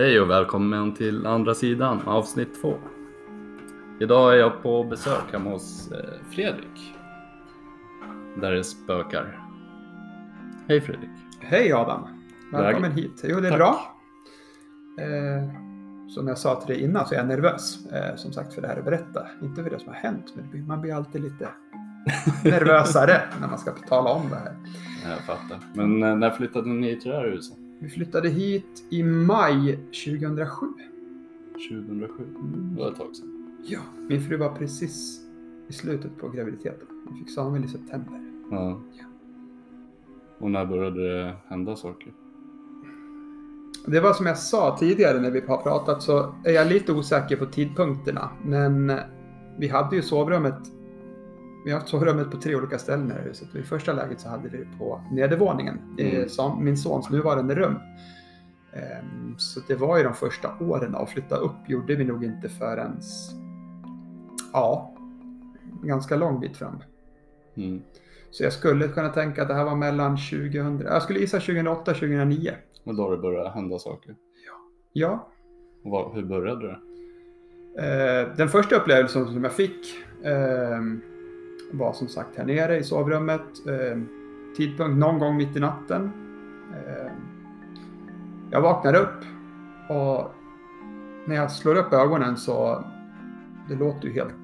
Hej och välkommen till andra sidan avsnitt två. Idag är jag på besök hemma hos eh, Fredrik. Där det spökar. Hej Fredrik. Hej Adam! Välkommen hit. Jo, det är Tack. bra. Eh, som jag sa till dig innan så är jag nervös. Eh, som sagt för det här att berätta. Inte för det som har hänt, men man blir alltid lite nervösare när man ska tala om det här. Jag fattar. Men eh, när flyttade ni till det här huset? Vi flyttade hit i maj 2007. 2007. Det var ett tag sedan. Ja, min fru var precis i slutet på graviditeten. Vi fick Samuel i september. Ja. Ja. Och när började det hända saker? Det var som jag sa tidigare när vi har pratat så är jag lite osäker på tidpunkterna. Men vi hade ju sovrummet. Vi har haft sovrummet på tre olika ställen i här huset. I första läget så hade vi det på nedervåningen. i Mm. Sam- min sons nuvarande rum. Ehm, Så det var ju de första åren och flytta upp gjorde vi nog inte förrän ja, ganska lång bit fram. Mm. Så jag skulle kunna tänka att det här var mellan 2000, jag skulle gissa 2008 2009. Och då det började hända saker. Ja, Och vad, hur började det? Eh, den första upplevelsen som jag fick eh, var som sagt här nere i sovrummet. Eh, tidpunkt någon gång mitt i natten. Eh, jag vaknar upp och när jag slår upp ögonen så det låter ju helt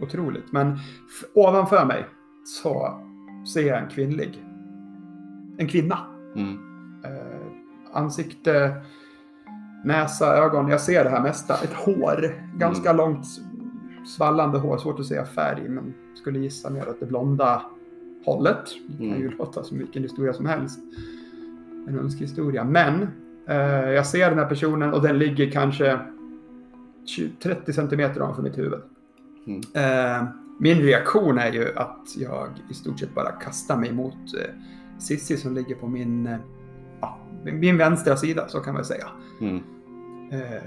otroligt. Men ovanför mig så ser jag en kvinnlig. En kvinna. Mm. Eh, ansikte, näsa, ögon. Jag ser det här mesta. Ett hår. Ganska långt svallande hår. Svårt att säga färg, men skulle gissa mer åt det blonda hållet. Det kan ju Mm. låta som vilken historia som helst. En önskehistoria. Men eh, jag ser den här personen och den ligger kanske 20, 30 centimeter ovanför mitt huvud. Mm. Eh, min reaktion är ju att jag i stort sett bara kastar mig mot eh, Sissi som ligger på min, eh, ja, min- min vänstra sida, så kan man säga. Mm. Eh,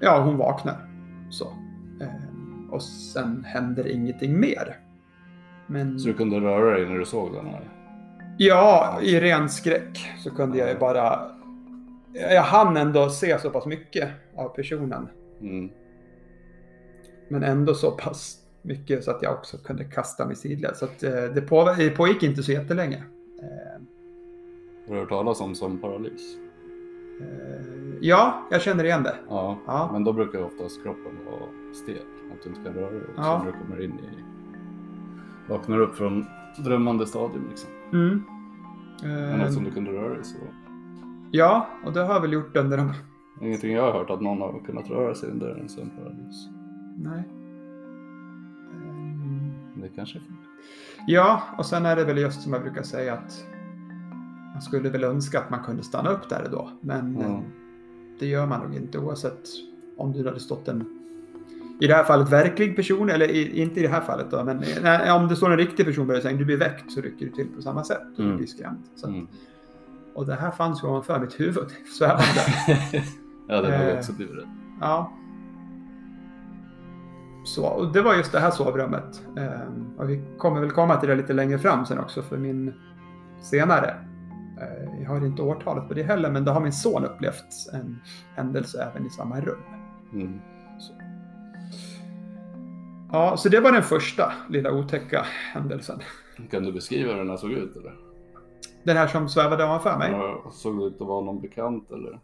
ja, hon vaknar. Så. Och sen händer ingenting mer. Men Så du kunde röra dig när du såg den här? ja, i ren skräck så kunde jag ju bara... Jag hann ändå se så pass mycket av personen. Mm. Men ändå så pass mycket så att jag också kunde kasta mig sidled. Så att, eh, det, på, det pågick inte så jättelänge. Eh, Har du hört talas om som paralys? eh, ja, jag känner igen det. Ja. Ja. Men då brukar oftast kroppen vara stel. Att du inte kan röra dig också Ja. när du kommer in i... Vaknar upp från drömmande stadium liksom. Mm. Men Eh, eftersom du kunde röra dig så... ja, och det har jag väl gjort under de... Ingenting jag har hört att någon har kunnat röra sig under en sån paralys. Nej. Ehm, Men det kanske funkar. Ja, och sen är det väl just som jag brukar säga att man skulle väl önska att man kunde stanna upp där och då. Men eh, det gör man nog inte oavsett om du hade stått en i det här fallet verklig person, eller i, inte i det här fallet då, men eh, nej, om det står en riktig person bredvid sängen, du blir väckt så rycker du till på samma sätt och Mm. du blir skrämd. Så att, Mm. Och det här fanns ju ovanför mitt huvud, svävande. ja, det har jag Eh. också blivit rädd. Ja. Så, och det var just det här sovrummet. Ehm, och vi kommer väl komma till det lite längre fram sen också för min senare. Eh, jag har inte årtalet på det heller, men då har min son upplevt en händelse även i samma rum. Mm. Ja, så det var den första lilla otäcka händelsen. Kan du beskriva hur den här såg ut eller? Den här som svävade ovanför mig. Ja, Såg det ut att vara någon bekant eller?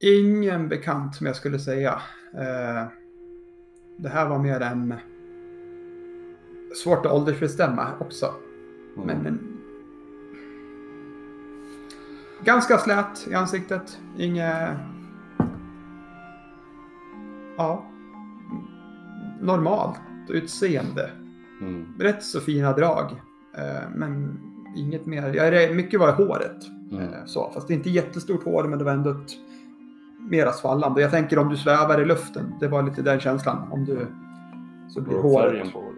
Ingen bekant som jag skulle säga. Eh, det här var mer en... Svårt att åldersbestämma också. Mm. Men en... Ganska slät i ansiktet. Inget... Ja. Normalt utseende. Mm. Rätt så fina drag. Eh, men inget mer. Mycket var håret. Mm. Eh, Så, fast det är inte jättestort hår, men det var ändå ett mera svallande. Jag tänker om du svävar i luften. Det var lite den känslan. Om du... Så blir Och håret håret.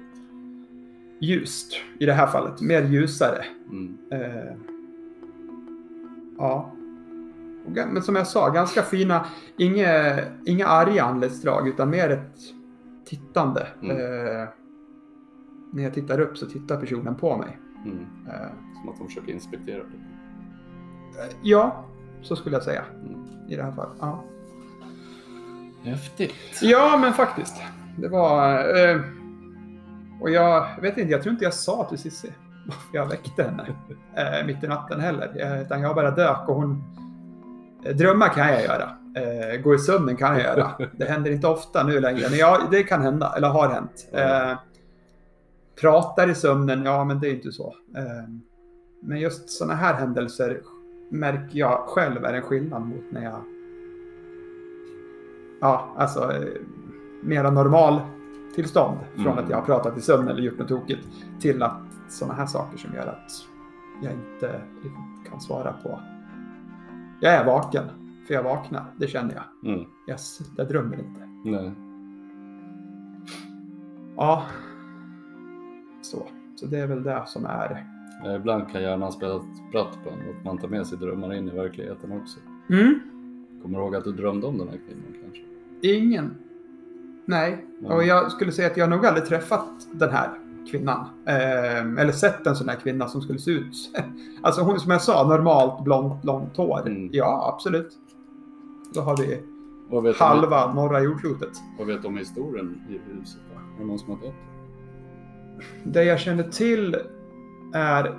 ljust i det här fallet. Mer ljusare. Mm. Eh, ja. Men som jag sa, ganska fina. Inga, inga arga anletsdrag, utan mer ett tittande. Mm. Eh, när jag tittar upp så tittar personen på mig. Mm. Eh, Som att de försöker inspektera det. ja, så skulle jag säga Mm. i det här fallet. Ja. Häftigt. Ja, men faktiskt. Det var... Eh, och jag vet inte, jag tror inte jag sa till Cissi varför jag väckte henne eh, mitt i natten heller. Eh, utan jag bara dök och hon... Eh, drömma kan jag göra. Eh, gå i sömnen kan jag göra. Det händer inte ofta nu längre, men ja, det kan hända, eller har hänt. Eh, pratar i sömnen, ja men det är inte så. Eh, men just sådana här händelser märker jag själv är en skillnad mot när jag... Ja, alltså eh, mera normal tillstånd från Mm. att jag har pratat i sömn eller gjort något tokigt till att sådana här saker som gör att jag inte kan svara på. Jag är vaken, för jag vaknar, det känner jag. Mm. Yes, jag drömmer inte. Nej. Ja, så. Så det är väl det som är... Ibland kan hjärnan spela spratt på en och att man tar med sig drömmar in i verkligheten också. Mm. Kommer du ihåg att du drömde om den här kvinnan kanske? Ingen. Nej, Ja. och jag skulle säga att jag nog aldrig träffat den här kvinnan. Eh, eller sett en sån här kvinna som skulle se ut. Alltså hon som jag sa, normalt blont, långt hår. Mm. Ja, absolut. Då har vi du om, halva norra jordklotet. vad vet du om historien i huset? Är det någon som har dött? Det jag känner till är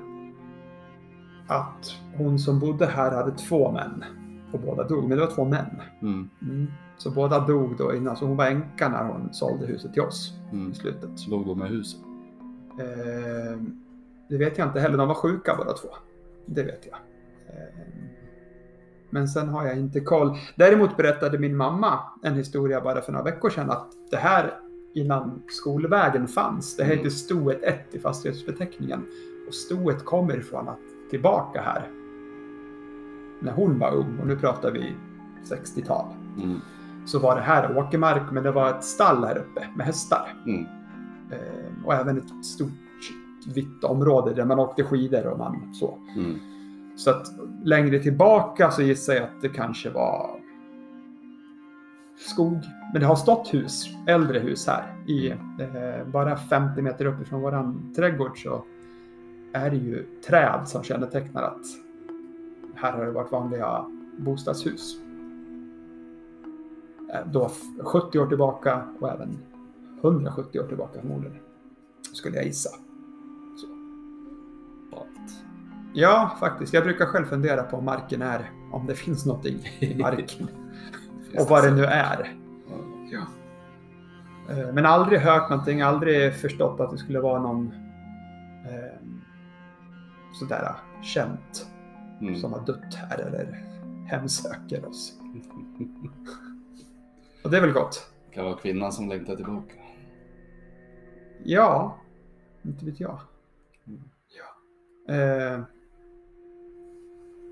att hon som bodde här hade två män. Och båda dog, men det var två män. Mm. Mm. Så båda dog då innan, så hon var änka när hon sålde huset till oss Mm. i slutet. Låg då med huset? Eh, det vet jag inte heller, de var sjuka båda två. Det vet jag. Eh, men sen har jag inte koll. Däremot berättade min mamma en historia bara för några veckor sedan att det här innan skolvägen fanns. Det här Mm. heter stoet 1 i fastighetsbeteckningen. Och stoet kommer ifrån att tillbaka här. När hon var ung, och nu pratar vi 60-tal. Mm. Så var det här åkermark, men det var ett stall här uppe med hästar. Mm. Eh, och även ett stort vitt område där man åkte skidor och man så. Mm. Så att längre tillbaka så gissar jag att det kanske var skog. Men det har stått hus, äldre hus här. I, eh, bara 50 meter uppifrån våran trädgård så är det ju träd som kännetecknar att här har det varit vanliga bostadshus. Eh, då 70 år tillbaka och även 170 år tillbaka förmodligen. Skulle jag gissa. Ja, faktiskt. Jag brukar själv fundera på om marken är, om det finns någonting i marken. och vad det nu är. Ja. Eh, Men aldrig hört någonting, aldrig förstått att det skulle vara någon eh, sådär känt Mm. som har dött här eller hemsöker oss. Och det är väl gott? Det kan vara kvinnan som längtar tillbaka. Ja, inte vet jag. Mm. Ja. Eh,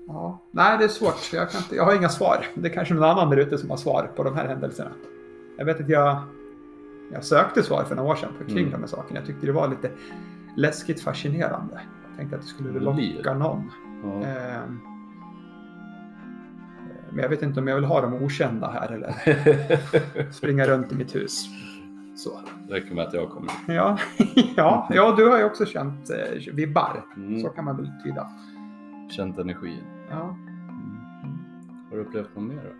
ja. Nej, det är svårt. Jag, kan inte, jag har inga svar. Det är kanske någon annan där ute som har svar på de här händelserna. Jag vet att jag, jag sökte svar för några år sedan på kring Mm. de här sakerna. Jag tyckte det var lite läskigt fascinerande. Jag tänkte att det skulle locka någon. Ja. Eh, men jag vet inte om jag vill ha dem okända här eller springa runt i mitt hus. Så. Det räcker med att jag kommer. Ja, ja, ja, du har ju också känt eh, vibbar. Mm. Så kan man väl tyda. Känt energin. Ja, Mm. Har du upplevt något mer då?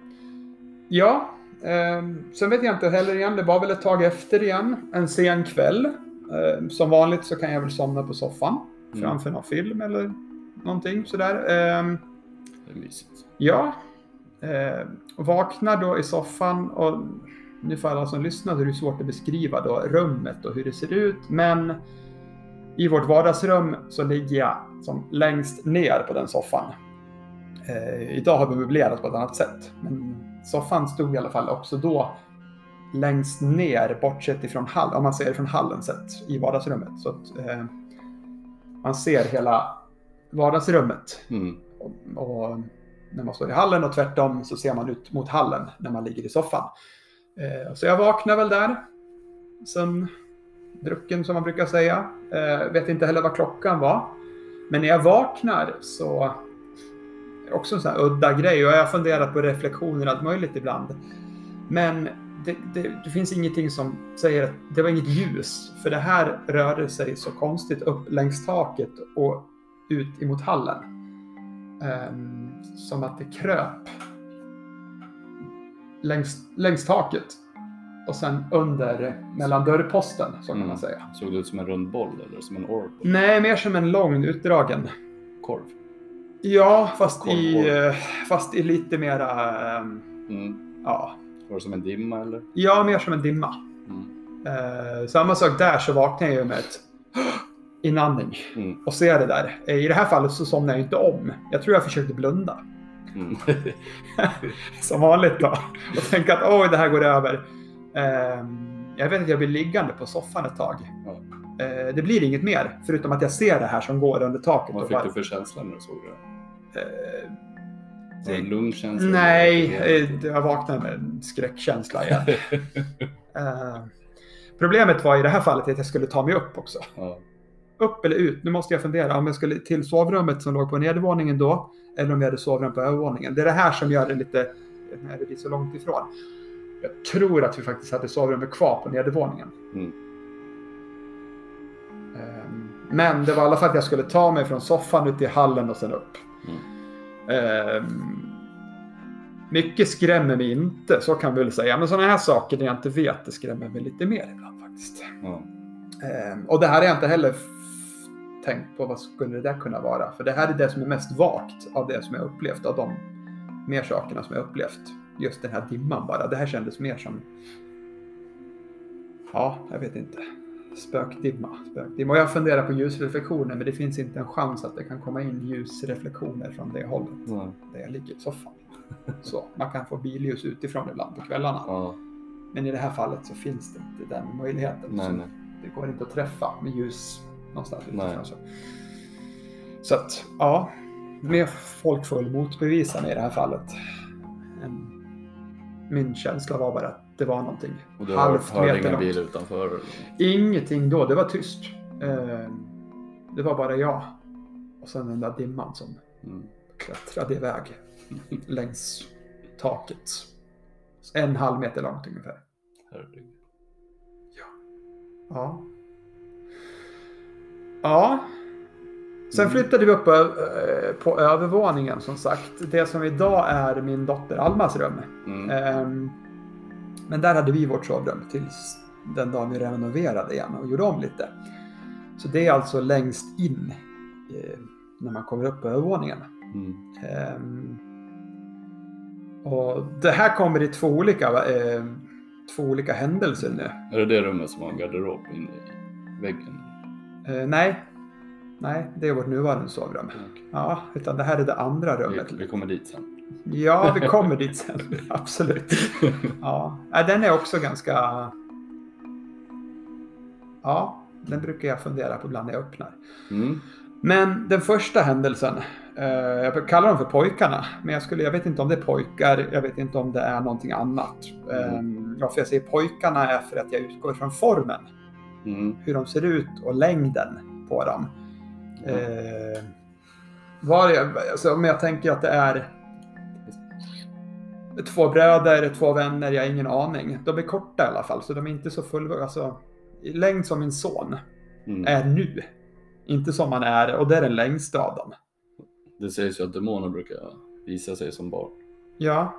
ja ehm, sen vet jag inte heller igen. Det var väl ett tag efter igen. En sen kväll. Ehm, som vanligt så kan jag väl somna på soffan. Mm. Framför någon film eller någonting sådär. Ehm, Det är mysigt. Ja. Eh, vaknar då i soffan och nu för alla som lyssnar så är det svårt att beskriva då rummet och hur det ser ut. Men i vårt vardagsrum så ligger jag som längst ner på den soffan. Eh, idag har vi möblerat på ett annat sätt. Men soffan stod i alla fall också då längst ner bortsett ifrån hallen, om man ser det från hallen sett i vardagsrummet. Så att eh, man ser hela vardagsrummet Mm. och, och när man står i hallen och tvärtom så ser man ut mot hallen när man ligger i soffan. Eh, så jag vaknar väl där. Sen drucken som man brukar säga. Eh, vet inte heller vad klockan var. Men när jag vaknar så också en sån här udda grej och jag har funderat på reflektioner allt möjligt ibland. Men det, det, det finns ingenting som säger att det var inget ljus. För det här rörde sig så konstigt upp längs taket och ut emot hallen. Ehm, som att det kröp längs, längs taket. Och sen under, mellan dörrposten, så kan Mm. man säga. Såg det ut som en rund boll eller som en orb? Nej, mer som en lång utdragen. Korv? Ja, fast i, eh, fast i lite mera, ehm, Mm. ja, Var det som en dimma eller? ja, mer som en dimma. Mm. Eh, samma sak där så vaknar jag ju med ett inandning Mm. och ser det där. Eh, I det här fallet så somnar jag inte om. Jag tror jag försökte blunda. Mm. Som vanligt då. Och tänka att oj, det här går över. Ehm, jag vet att jag blir liggande på soffan ett tag. Eh, det blir inget mer, förutom att jag ser det här som går under taket. Vad fick bara, du för känsla när du såg det? Eh, det en lugn känsla? nej, eh, jag vaknade med en skräckkänsla igen. Eh, problemet var i det här fallet att jag skulle ta mig upp också. ja. Upp eller ut? Nu måste jag fundera om jag skulle till sovrummet som låg på nedervåningen då, eller om jag hade sovrum på övervåningen. Det är det här som gör det lite, när det blir så långt ifrån. Jag tror att vi faktiskt hade sovrummet kvar på nedervåningen. Mm. Ehm, Men det var i alla fall att jag skulle ta mig från soffan ut i hallen och sen upp. Mm. Mycket skrämmer mig inte, så kan vi väl säga. Men sådana här saker när jag inte vet, det skrämmer mig lite mer ibland faktiskt. Ehm, och det här har jag inte heller tänkt på vad skulle det där kunna vara. För det här är det som är mest vagt av det som jag upplevt, av de mer sakerna som jag upplevt. Just den här dimman bara. Det här kändes mer som, ja, jag vet inte. Spökdimma. spökdimma. Och jag funderar på ljusreflektioner, men det finns inte en chans att det kan komma in ljusreflektioner från det hållet. Ja. Där jag ligger i soffan. Så, man kan få billjus utifrån ibland på kvällarna. Ja. Men i det här fallet så finns det inte den möjligheten. Nej, nej. Det går inte att träffa med ljus någonstans utifrån. Så. så att, ja. Mer folk får motbevisa mig i det här fallet. Min känsla var bara att det var någonting Och du halvt hörde meter ingen långt. bil utanför? Ingenting då, det var tyst. Eh, Det var bara jag. Och sen den där dimman som Mm. klättrade iväg längs taket. En halv meter långt ungefär. Herregud. Ja. Ja. Sen Mm. flyttade vi upp eh, på övervåningen som sagt. Det som idag är min dotter Almas rum. Mm. Ehm, Men där hade vi vårt sovrum tills den dagen vi renoverade igen och gjorde om lite. Så det är alltså längst in eh, när man kommer upp på övervåningen. Mm. Ehm, Och det här kommer i två olika, eh, två olika händelser nu. Är det det rummet som har en garderob inne i väggen? Eh, nej. Nej, det är vårt nuvarande sovrum. Okej. Ja, utan det här är det andra rummet. Vi, vi kommer dit sen. Ja, vi kommer dit sen. Absolut. Ja, den är också ganska... Ja, den brukar jag fundera på ibland när jag öppnar. Mm. Men den första händelsen, eh, jag kallar dem för pojkarna, men jag, skulle, jag vet inte om det är pojkar, jag vet inte om det är någonting annat. Eh, varför jag säger pojkarna är för att jag utgår från formen, Mm. hur de ser ut och längden på dem. Eh, var jag, alltså, om jag tänker att det är två bröder, två vänner, jag har ingen aning. De är korta i alla fall, så de är inte så fullvuxna. Alltså, längd som min son Mm. är nu. Inte som han är, och det är den längsta av dem. Det sägs ju att demoner brukar visa sig som barn. Ja.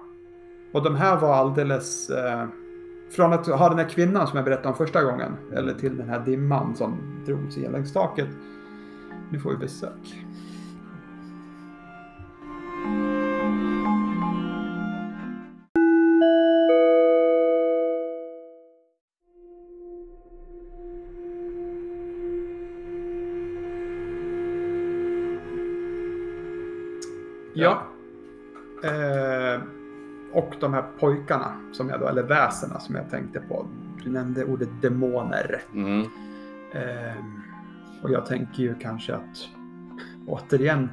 Och de här var alldeles... Eh, från att ha den här kvinnan som jag berättade om första gången, eller till den här dimman som drog sig längs taket. Nu får vi besök. Ja. Eh, och de här pojkarna, som jag då, eller väsena som jag tänkte på. Du nämnde ordet demoner. Mm. Eh, och jag tänker ju kanske att återigen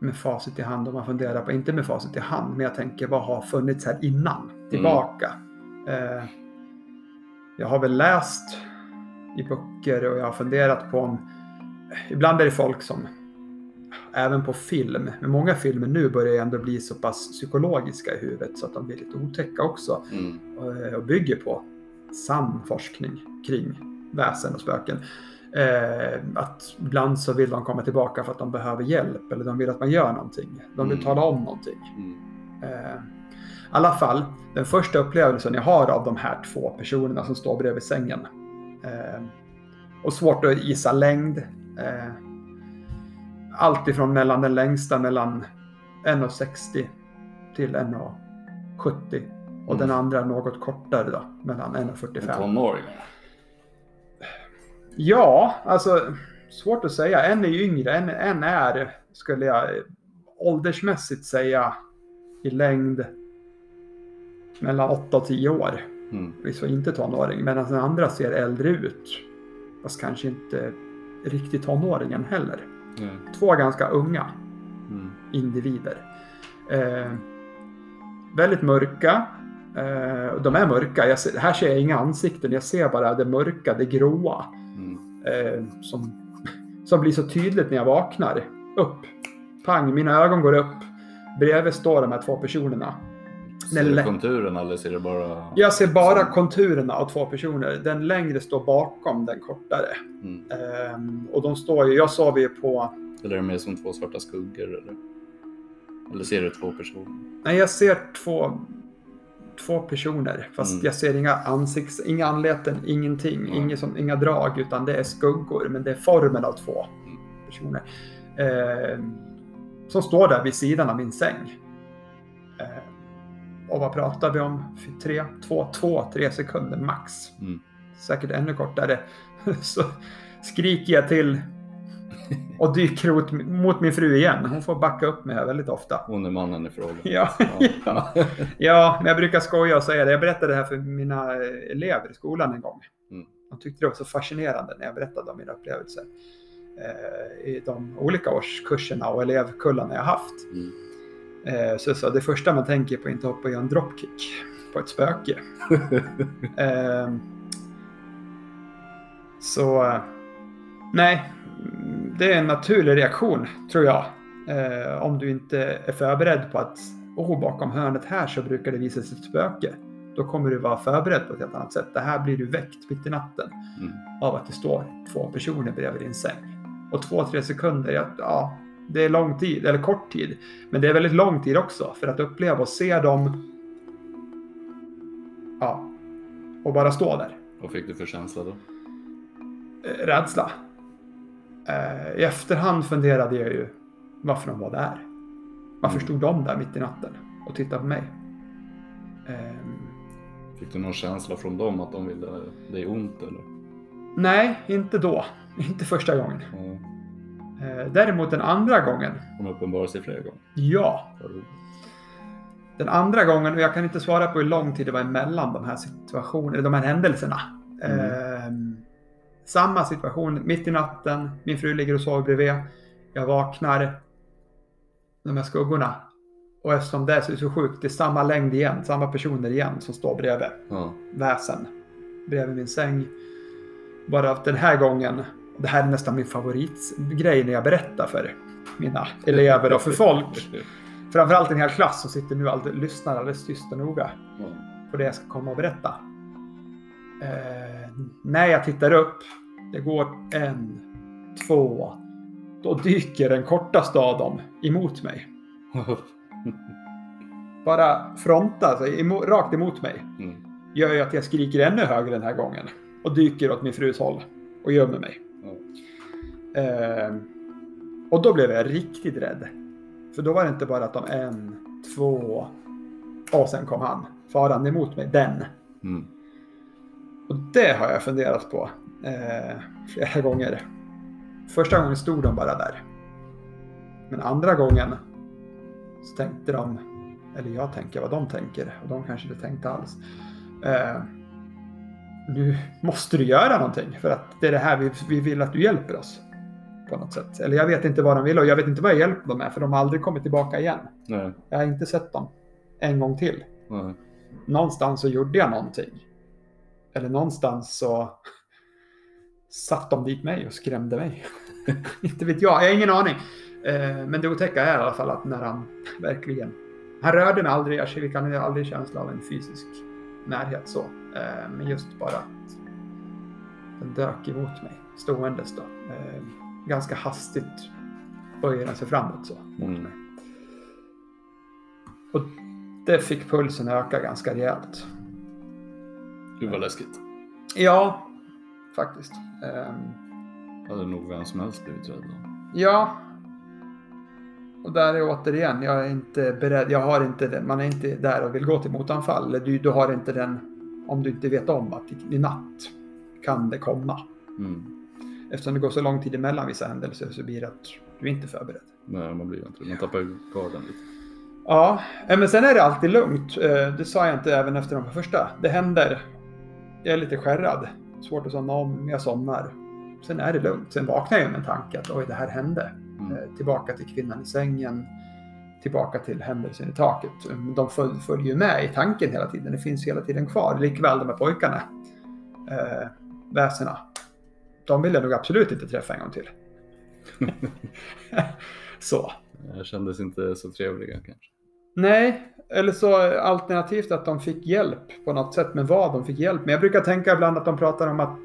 med facit i hand om man funderar på, inte med facit i hand, men jag tänker vad har funnits här innan tillbaka. Eh, jag har väl läst i böcker och jag har funderat på om, ibland är det folk som även på film, men många filmer nu börjar ändå bli så pass psykologiska i huvudet så att de blir lite otäcka också Mm. eh, och bygger på sann forskning kring väsen och spöken. Eh, att ibland så vill de komma tillbaka för att de behöver hjälp eller de vill att man gör någonting. De vill Mm. tala om någonting. Mm. Eh, alla fall, den första upplevelsen jag har av de här två personerna som står bredvid sängen. Eh, och svårt att gissa längd. Eh, allt ifrån mellan den längsta mellan 1,60 till 1,70. Och den andra något kortare då, mellan 1,45. Tonåringar. Ja, alltså svårt att säga. En är yngre, en, en är, skulle jag åldersmässigt säga, i längd mellan 8 och 10 år. Mm. Förvisso inte tonåring, medan den andra ser äldre ut. Fast kanske inte riktigt tonåringen heller. Mm. Två ganska unga Mm. individer. Eh, väldigt mörka. Eh, de är mörka. Ser, här ser jag inga ansikten. Jag ser bara det mörka, det gråa. Mm. Eh, som, som blir så tydligt när jag vaknar. Upp. Pang, mina ögon går upp. Bredvid står de här två personerna. Ser du konturen eller ser du bara... Jag ser bara Som- konturerna av två personer. Den längre står bakom den kortare. Mm. Ehm, och de står ju, jag sov ju på, Eller är det mer som två svarta skuggor? Eller, eller ser du två personer? nej jag ser två, två personer. Fast Mm. jag ser inga ansikts, inga anleten, ingenting. Nej. Inget som, inga drag, utan det är skuggor. Men det är formen av två Mm. personer. Ehm, som står där vid sidan av min säng. Och vad pratar vi om? Tre, två, två, tre sekunder max. Mm. säkert ännu kortare, så skriker jag till och dyker mot, mot min fru igen. Hon får backa upp mig här väldigt ofta. Hon är mannen i fråga. Ja, Ja. ja, men jag brukar skoja och säga det. Jag berättade det här för mina elever i skolan en gång. Mm. De tyckte det var så fascinerande när jag berättade om mina upplevelser eh, i de olika årskurserna och elevkullarna jag haft. Mm. Eh, så, så det första man tänker på är inte hoppa och göra en dropkick på ett spöke. eh, så nej, det är en naturlig reaktion tror jag. Eh, om du inte är förberedd på att oh, bakom hörnet här så brukar det visa sig ett spöke. Då kommer du vara förberedd på ett helt annat sätt. Det här blir du väckt mitt i natten Mm. av att det står två personer bredvid din säng. Och två, tre sekunder, ja, ja, det är lång tid, eller kort tid. Men det är väldigt lång tid också för att uppleva och se dem. Ja, och bara stå där. Vad fick du för känsla då? Eh, Rädsla. Eh, I efterhand funderade jag ju varför de var där. Varför Mm. stod de där mitt i natten och tittade på mig? Ehm, Fick du någon känsla från dem att de ville dig ont eller? nej, inte då. Inte första gången. Ja. Eh, däremot den andra gången, De uppenbarar sig flera gånger. ja. Den andra gången, och jag kan inte svara på hur lång tid det var emellan de här situationerna, de här händelserna. Mm. Ehm, samma situation, mitt i natten, min fru ligger och sover bredvid. Jag vaknar, de här skuggorna. Och eftersom det är så, sjukt, det är samma längd igen, samma personer igen som står bredvid. Ja. Väsen. Bredvid min säng. Bara att den här gången, det här är nästan min favoritgrej när jag berättar för mina elever och för folk. Framförallt en hel klass som sitter nu och alldeles, lyssnar alldeles tyst och noga på det jag ska komma och berätta. Eh, när jag tittar upp, det går en, två, då dyker den kortaste av dem emot mig. Bara fronta, alltså, emo, rakt emot mig, Mm. gör ju att jag skriker ännu högre den här gången och dyker åt min frus håll och gömmer mig. Eh, och då blev jag riktigt rädd. För då var det inte bara att de en, två och sen kom han farande emot mig. Den. Mm. Och det har jag funderat på eh, flera gånger. Första gången stod de bara där. Men andra gången så tänkte de, eller jag tänker vad de tänker och de kanske inte tänkte alls. Eh, nu måste du göra någonting för att det är det här vi, vi vill att du hjälper oss. På något sätt. Eller jag vet inte vad de vill och jag vet inte vad jag hjälper dem med för de har aldrig kommit tillbaka igen. Nej. Jag har inte sett dem en gång till. Nej. Någonstans så gjorde jag någonting. Eller någonstans så satt de dit mig och skrämde mig. inte vet jag, jag har ingen aning. Eh, men det otäcka är i alla fall att när han verkligen... Han rörde mig aldrig, jag fick aldrig känsla av en fysisk närhet så. Eh, men just bara att den dök emot mig ståendes då. Ganska hastigt böjer den sig framåt så. Mot Mm. mig. Och det fick pulsen öka ganska rejält. Gud vad läskigt. Ja, faktiskt. Ehm, Hade nog vem som helst blivit rädd då. Ja. Och där är återigen, jag är inte beredd, jag har inte den, man är inte där och vill gå till motanfall. Du, du har inte den, om du inte vet om att i, i natt kan det komma. Mm. Eftersom det går så lång tid emellan vissa händelser så blir det att du är inte förberedd. Nej, man blir inte det. Man tappar ju garden lite. Ja, eh, men sen är det alltid lugnt. Eh, Det sa jag inte även efter de första. Det händer. Jag är lite skärrad. Svårt att somna om, jag somnar. Sen är det lugnt. Sen vaknar jag med en tanke att oj, det här hände. Mm. Eh, Tillbaka till kvinnan i sängen. Tillbaka till händelsen i taket. Men De föl- följer ju med i tanken hela tiden. Det finns hela tiden kvar. Likväl de här pojkarna. Eh, väsena. De vill jag nog absolut inte träffa en gång till. så. Jag kändes inte så trevliga kanske. Nej, eller så alternativt att de fick hjälp på något sätt med vad de fick hjälp med. Jag brukar tänka ibland att de pratar om att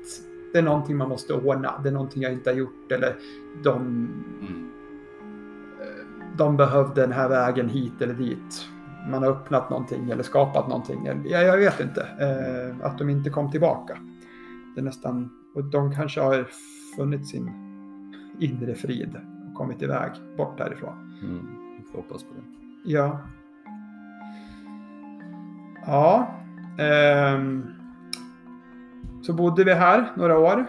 det är någonting man måste ordna, det är någonting jag inte har gjort eller de, Mm. de behövde den här vägen hit eller dit. Man har öppnat någonting eller skapat någonting. eller- Ja, jag vet inte. Eh, att de inte kom tillbaka. Det är nästan, och de kanske har funnit sin inre frid och kommit iväg bort därifrån. Mm. Vi får hoppas på det. Ja. Ja. ehm, så bodde vi här några år.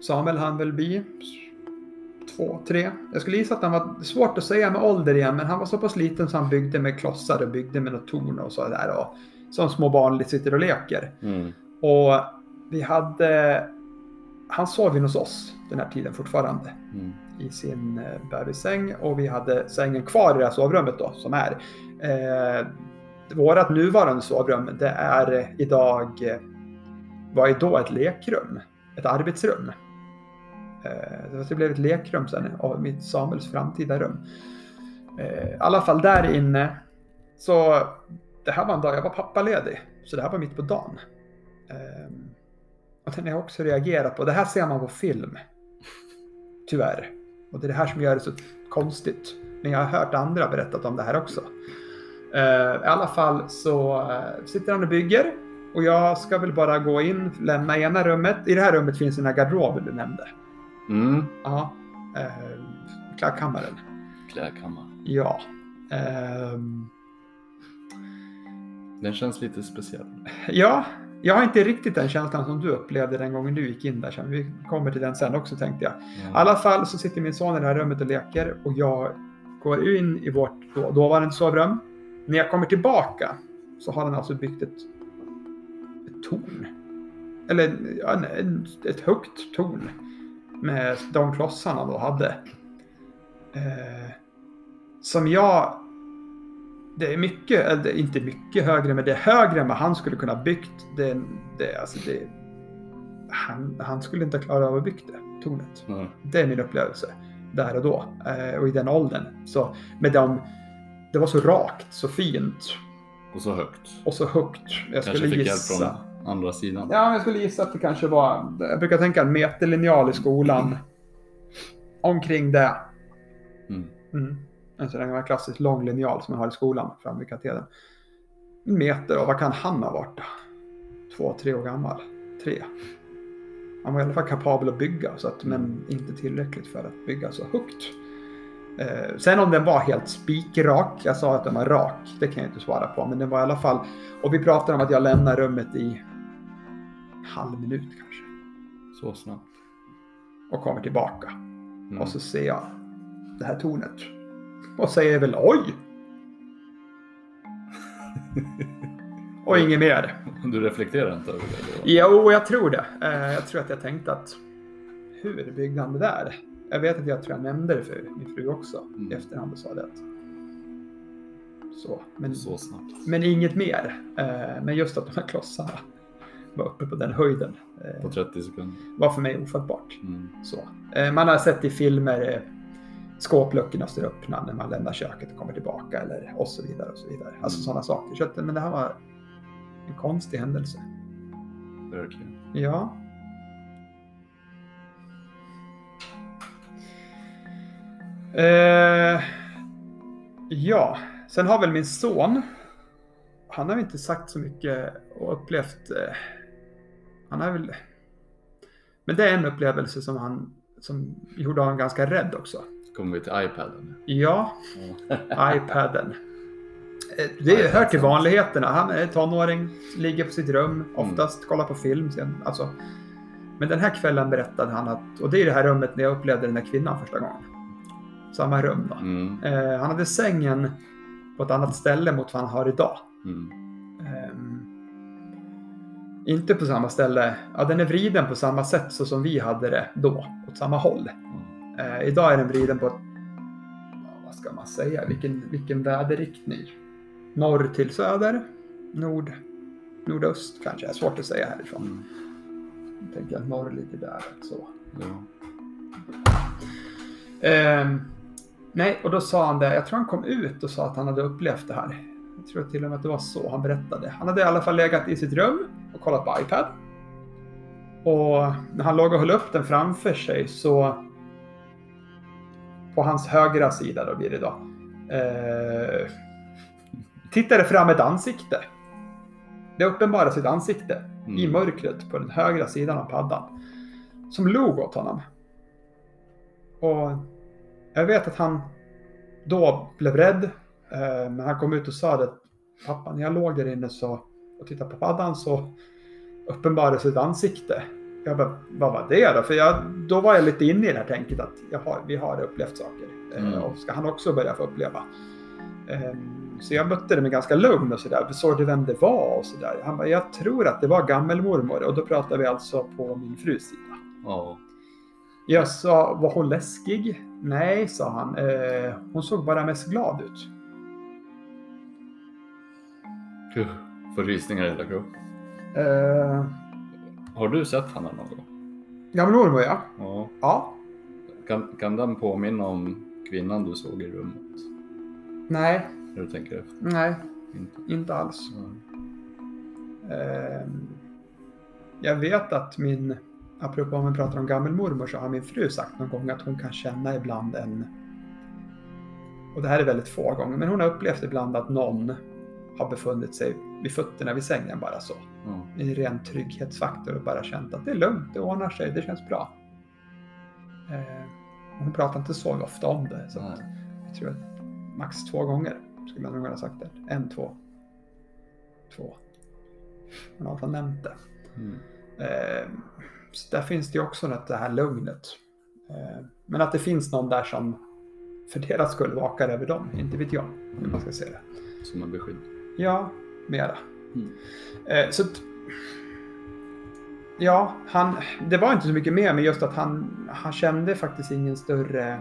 Samuel hann väl bli två, tre. Jag skulle gissa att han var svårt att säga med ålder igen, men han var så pass liten så han byggde med klossar och byggde med något torn och så där. Och, som små barn sitter och leker. Mm. Och vi hade... Han sov ju hos oss den här tiden fortfarande Mm. i sin eh, bebissäng och vi hade sängen kvar i det här sovrummet då som är. Eh, vårat nuvarande sovrum det är idag, eh, var ju då ett lekrum, ett arbetsrum. Eh, det blev ett lekrum sen av mitt Samuels framtida rum. Eh, I alla fall där inne så det här var en dag jag var pappaledig så det här var mitt på dagen. Eh, och den har jag också reagerat på. Det här ser man på film. Tyvärr. Och det är det här som gör det så konstigt. Men jag har hört andra berättat om det här också. Eh, I alla fall så eh, sitter han och bygger. Och jag ska väl bara gå in, lämna ena rummet. I det här rummet finns den här garderoben du nämnde. Mm. Ja. Eh, klädkammaren. Klädkammare. Ja. Ehm, Den känns lite speciell. Ja, jag har inte riktigt den känslan som du upplevde den gången du gick in där. Vi kommer till den sen också tänkte jag. I alla fall så sitter min son i det här rummet och leker och jag går in i vårt då, dåvarande sovrum. När jag kommer tillbaka så har han alltså byggt ett, ett torn. Eller en- ett högt torn med de klossarna då hade. Eh, som jag... Det är mycket, eller inte mycket högre, men det är högre än vad han skulle kunna ha byggt. Det, det, alltså det, han, han skulle inte klara av att bygga det, tornet. Mm. Det är min upplevelse där och då eh, och i den åldern. Så med dem, det var så rakt, så fint Och så högt. och så högt. Jag Kanske skulle fick hjälp gissa. från andra sidan. Ja, jag skulle gissa att det kanske var, jag brukar tänka en meterlinjal i skolan. Omkring det. Mm. Mm. En sån där klassisk lång linjal som man har i skolan fram vid katedern. En meter och vad kan han ha varit? då? Två, tre år gammal? Tre. Han var i alla fall kapabel att bygga, så att, men inte tillräckligt för att bygga så högt. Eh, sen om den var helt spikrak, jag sa att den var rak, det kan jag inte svara på, men den var i alla fall, och vi pratade om att jag lämnar rummet i en halv minut kanske, Så snabbt. och kommer tillbaka. Mm. Och så ser jag det här tornet. Och säger väl oj! och inget mer. Du reflekterar inte över det? Jo, jag tror det. Eh, Jag tror att jag tänkte att hur byggde han det där? Jag vet att jag tror jag nämnde det för min fru också Mm. i efterhand och sa det. Att... Så, men, Så snabbt. men inget mer. Eh, Men just att de här klossarna var uppe på den höjden eh, På 30 sekunder. var för mig ofattbart. Mm. Så. Eh, Man har sett i filmer eh, skåpluckorna står öppna när man lämnar köket och kommer tillbaka eller och så vidare och så vidare. Alltså Mm. sådana saker. Så att, men det här var en konstig händelse. Verkligen. Ja. Eh, ja, sen har väl min son han har inte sagt så mycket och upplevt... Eh, han har väl... Men det är en upplevelse som han som gjorde honom ganska rädd också. Kommer vi till iPaden? Ja, iPaden. Eh, Det hör till vanligheterna. Han är tonåring, ligger på sitt rum, oftast kollar på film. Sen, alltså. Men den här kvällen berättade han att, och det är det här rummet när jag upplevde den där kvinnan första gången. Samma rum då. Mm. Eh, han hade sängen på ett annat ställe mot vad han har idag. Mm. Ehm, inte på samma ställe. Ja, den är vriden på samma sätt så som vi hade det då, åt samma håll. Eh, idag är den vriden på, vad ska man säga, vilken, vilken väderriktning? Norr till söder? Nord? Nordöst kanske, är svårt att säga härifrån. Mm. Jag tänker att norr ligger där. Så. Ja. Ehm, nej, och då sa han det. Jag tror han kom ut och sa att han hade upplevt det här. Jag tror till och med att det var så han berättade. Han hade i alla fall legat i sitt rum och kollat på iPad. Och när han låg och höll upp den framför sig så på hans högra sida då blir det då. Eh, tittade fram ett ansikte. Det uppenbarar sitt ansikte Mm. i mörkret på den högra sidan av paddan. Som log åt honom. Och jag vet att han då blev rädd. Eh, men han kom ut och sa det. Pappa, när jag låg där inne så, och tittade på paddan så uppenbarades ett ansikte. Jag bara, vad var det då? För jag, då var jag lite inne i det här tänket att jag har, vi har upplevt saker. Eh, Mm. och ska han också börja få uppleva? Eh, så jag mötte det med ganska lugn och sådär. Såg du vem det var och sådär? Han bara, jag tror att det var gammelmormor. Och då pratar vi alltså på min frus sida. Ja. Jag sa, var hon läskig? Nej, sa han. Eh, hon såg bara mest glad ut. Får rysningar i hela kroppen. Har du sett henne någon gång? gammelmormor, ja. Ja. Ja. Kan, kan den påminna om kvinnan du såg i rummet? Nej, När du tänker efter? nej, Inte. inte alls. Ja. Eh, jag vet att min, apropå om vi pratar om gammelmormor, så har min fru sagt någon gång att hon kan känna ibland en, och det här är väldigt få gånger, men hon har upplevt ibland att någon har befunnit sig vid fötterna vid sängen bara så. Ja. En ren trygghetsfaktor och bara känt att det är lugnt, det ordnar sig, det känns bra. Eh, hon pratar inte så ofta om det, så att jag tror att max två gånger skulle man nog ha sagt det. En, två. Två. Man har i alla fall nämnt det. Mm. Eh, så där finns det ju också något, det här lugnet. Eh, men att det finns någon där som för deras skull vakar över dem, inte vet jag hur man ska se det. Som en beskydd. Ja, mera. Mm. Eh, så ja, han, det var inte så mycket mer, men just att han, han kände faktiskt ingen större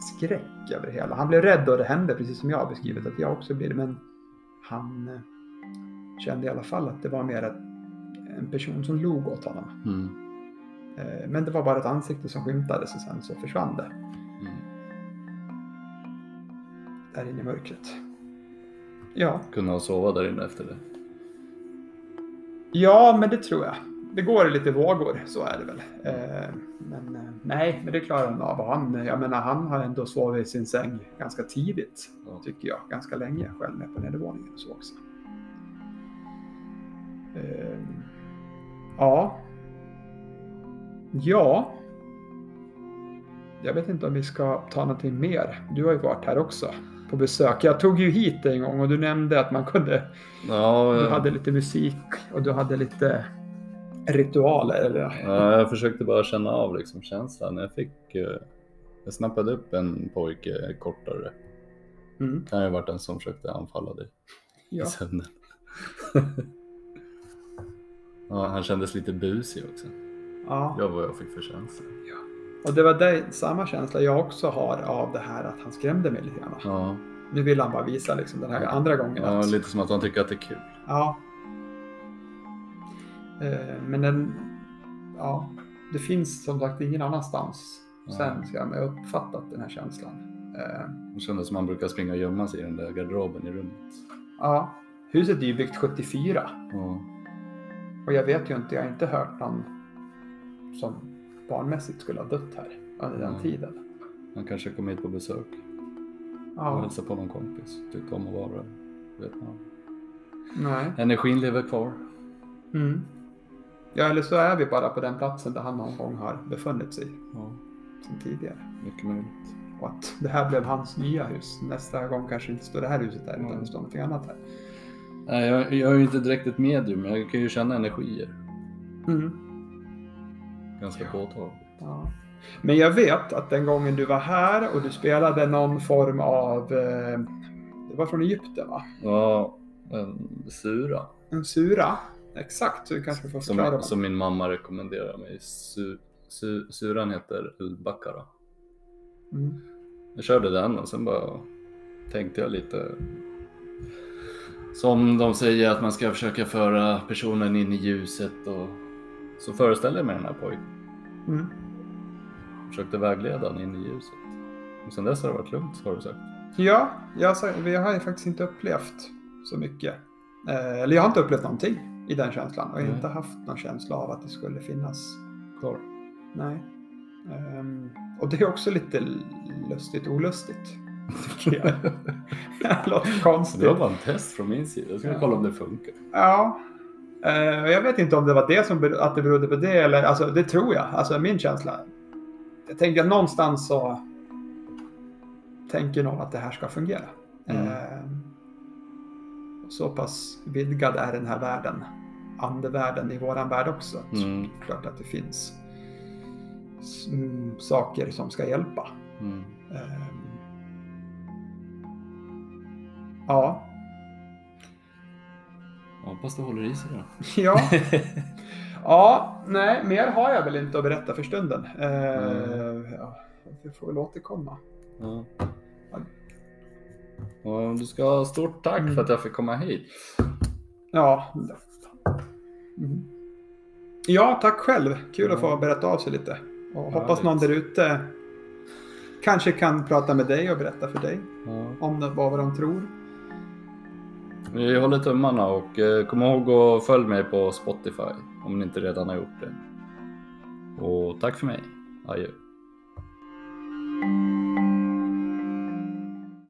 skräck över det hela. Han blev rädd och det hände, precis som jag har beskrivit att jag också blir men han eh, kände i alla fall att det var mer en person som log åt honom. Mm. Eh, men det var bara ett ansikte som skymtades och sen så försvann det Mm. där inne i mörkret. Ja, Kunde han sova där inne efter det? Ja, men det tror jag. Det går lite vågor, så är det väl. Eh, men eh, nej, men det klarar han av. Han, jag menar, han har ändå sovit i sin säng ganska tidigt, Ja. tycker jag. Ganska länge själv med på nedervåningen och så också. Eh, ja. Ja. Jag vet inte om vi ska ta någonting mer. Du har ju varit här också på besök. Jag tog ju hit en gång och du nämnde att man kunde Ja, du jag, hade lite musik och du hade lite ritualer. Eller? ja, jag försökte bara känna av liksom känslan. Jag fick... eh, Jag snappade upp en pojke kortare. Mm. Kan ju ha varit den som försökte anfalla dig Ja. i sömnen. ja, han kändes lite busig också. Ja. Ja, vad jag fick för känsla. Och det var det, samma känsla jag också har av det här att han skrämde mig lite grann. Ja, Nu vill han bara visa liksom den här andra gången. ja, att, lite som att han tycker att det är kul. ja. Eh, men den, ja, det finns som sagt ingen annanstans sen som jag har uppfattat den här känslan. Eh, Det kändes som att han brukar springa och gömma sig i den där garderoben i rummet. ja, huset är ju byggt 74 Ja, och jag vet ju inte, jag har inte hört någon som barnmässigt skulle ha dött här under den Mm. tiden. han kanske kom hit på besök och Ja, hälsade på någon kompis. Tyckte om att vara där. Vet man. Nej. Energin lever kvar. Mm. Ja, eller så är vi bara på den platsen där han någon gång har befunnit sig Ja, som tidigare. mycket möjligt. Och att det här blev hans nya hus. Nästa gång kanske inte står det här huset där utan Mm. det står någonting annat här. Nej, jag, jag är ju inte direkt ett medium, men jag kan ju känna energier. Mm. Ganska påtagligt. Ja. Men jag vet att den gången du var här och du spelade någon form av... Eh, det var från Egypten va? Ja, en sura. En sura. Exakt, du kanske får förklara. Som, som min mamma rekommenderar mig. Su, su, suran heter El-Bakara. Mm. Jag körde den och sen bara tänkte jag lite. Som de säger att man ska försöka föra personen in i ljuset och så föreställer jag mig den här pojken. Mm. Försökte vägleda den in i ljuset. Och sen dess har det varit lugnt har du sagt. Ja, jag, vi har ju faktiskt inte upplevt så mycket. Eh, eller jag har inte upplevt någonting i den känslan. Och jag har inte haft någon känsla av att det skulle finnas Kvar. Nej. Ehm, och det är också lite lustigt olustigt. Tycker jag. det låter Det konstigt. var bara en test från min sida. Jag ska Ja. kolla om det funkar. Ja. Eh, jag vet inte om det var det som att det berodde på det eller alltså det tror jag. Alltså min känsla. Jag tänker att någonstans så tänker någon att det här ska fungera. Mm. Ehm, så pass vidgad är den här världen. Andevärlden i våran värld också. Så Mm. klart att det finns mm, saker som ska hjälpa. Mm. Ehm, ja, Jag hoppas det håller i sig då. ja. ja, nej, mer har jag väl inte att berätta för stunden. Uh, ja, vi får väl återkomma. Ja. Och du ska ha stort tack Mm. för att jag fick komma hit. Ja. Mm. Ja, tack själv. Kul att få berätta av sig lite. Och hoppas någon där ute kanske kan prata med dig och berätta för dig om vad de tror. Vi håller tummarna och eh, kom ihåg att följ mig på Spotify om ni inte redan har gjort det. Och tack för mig. Adjö.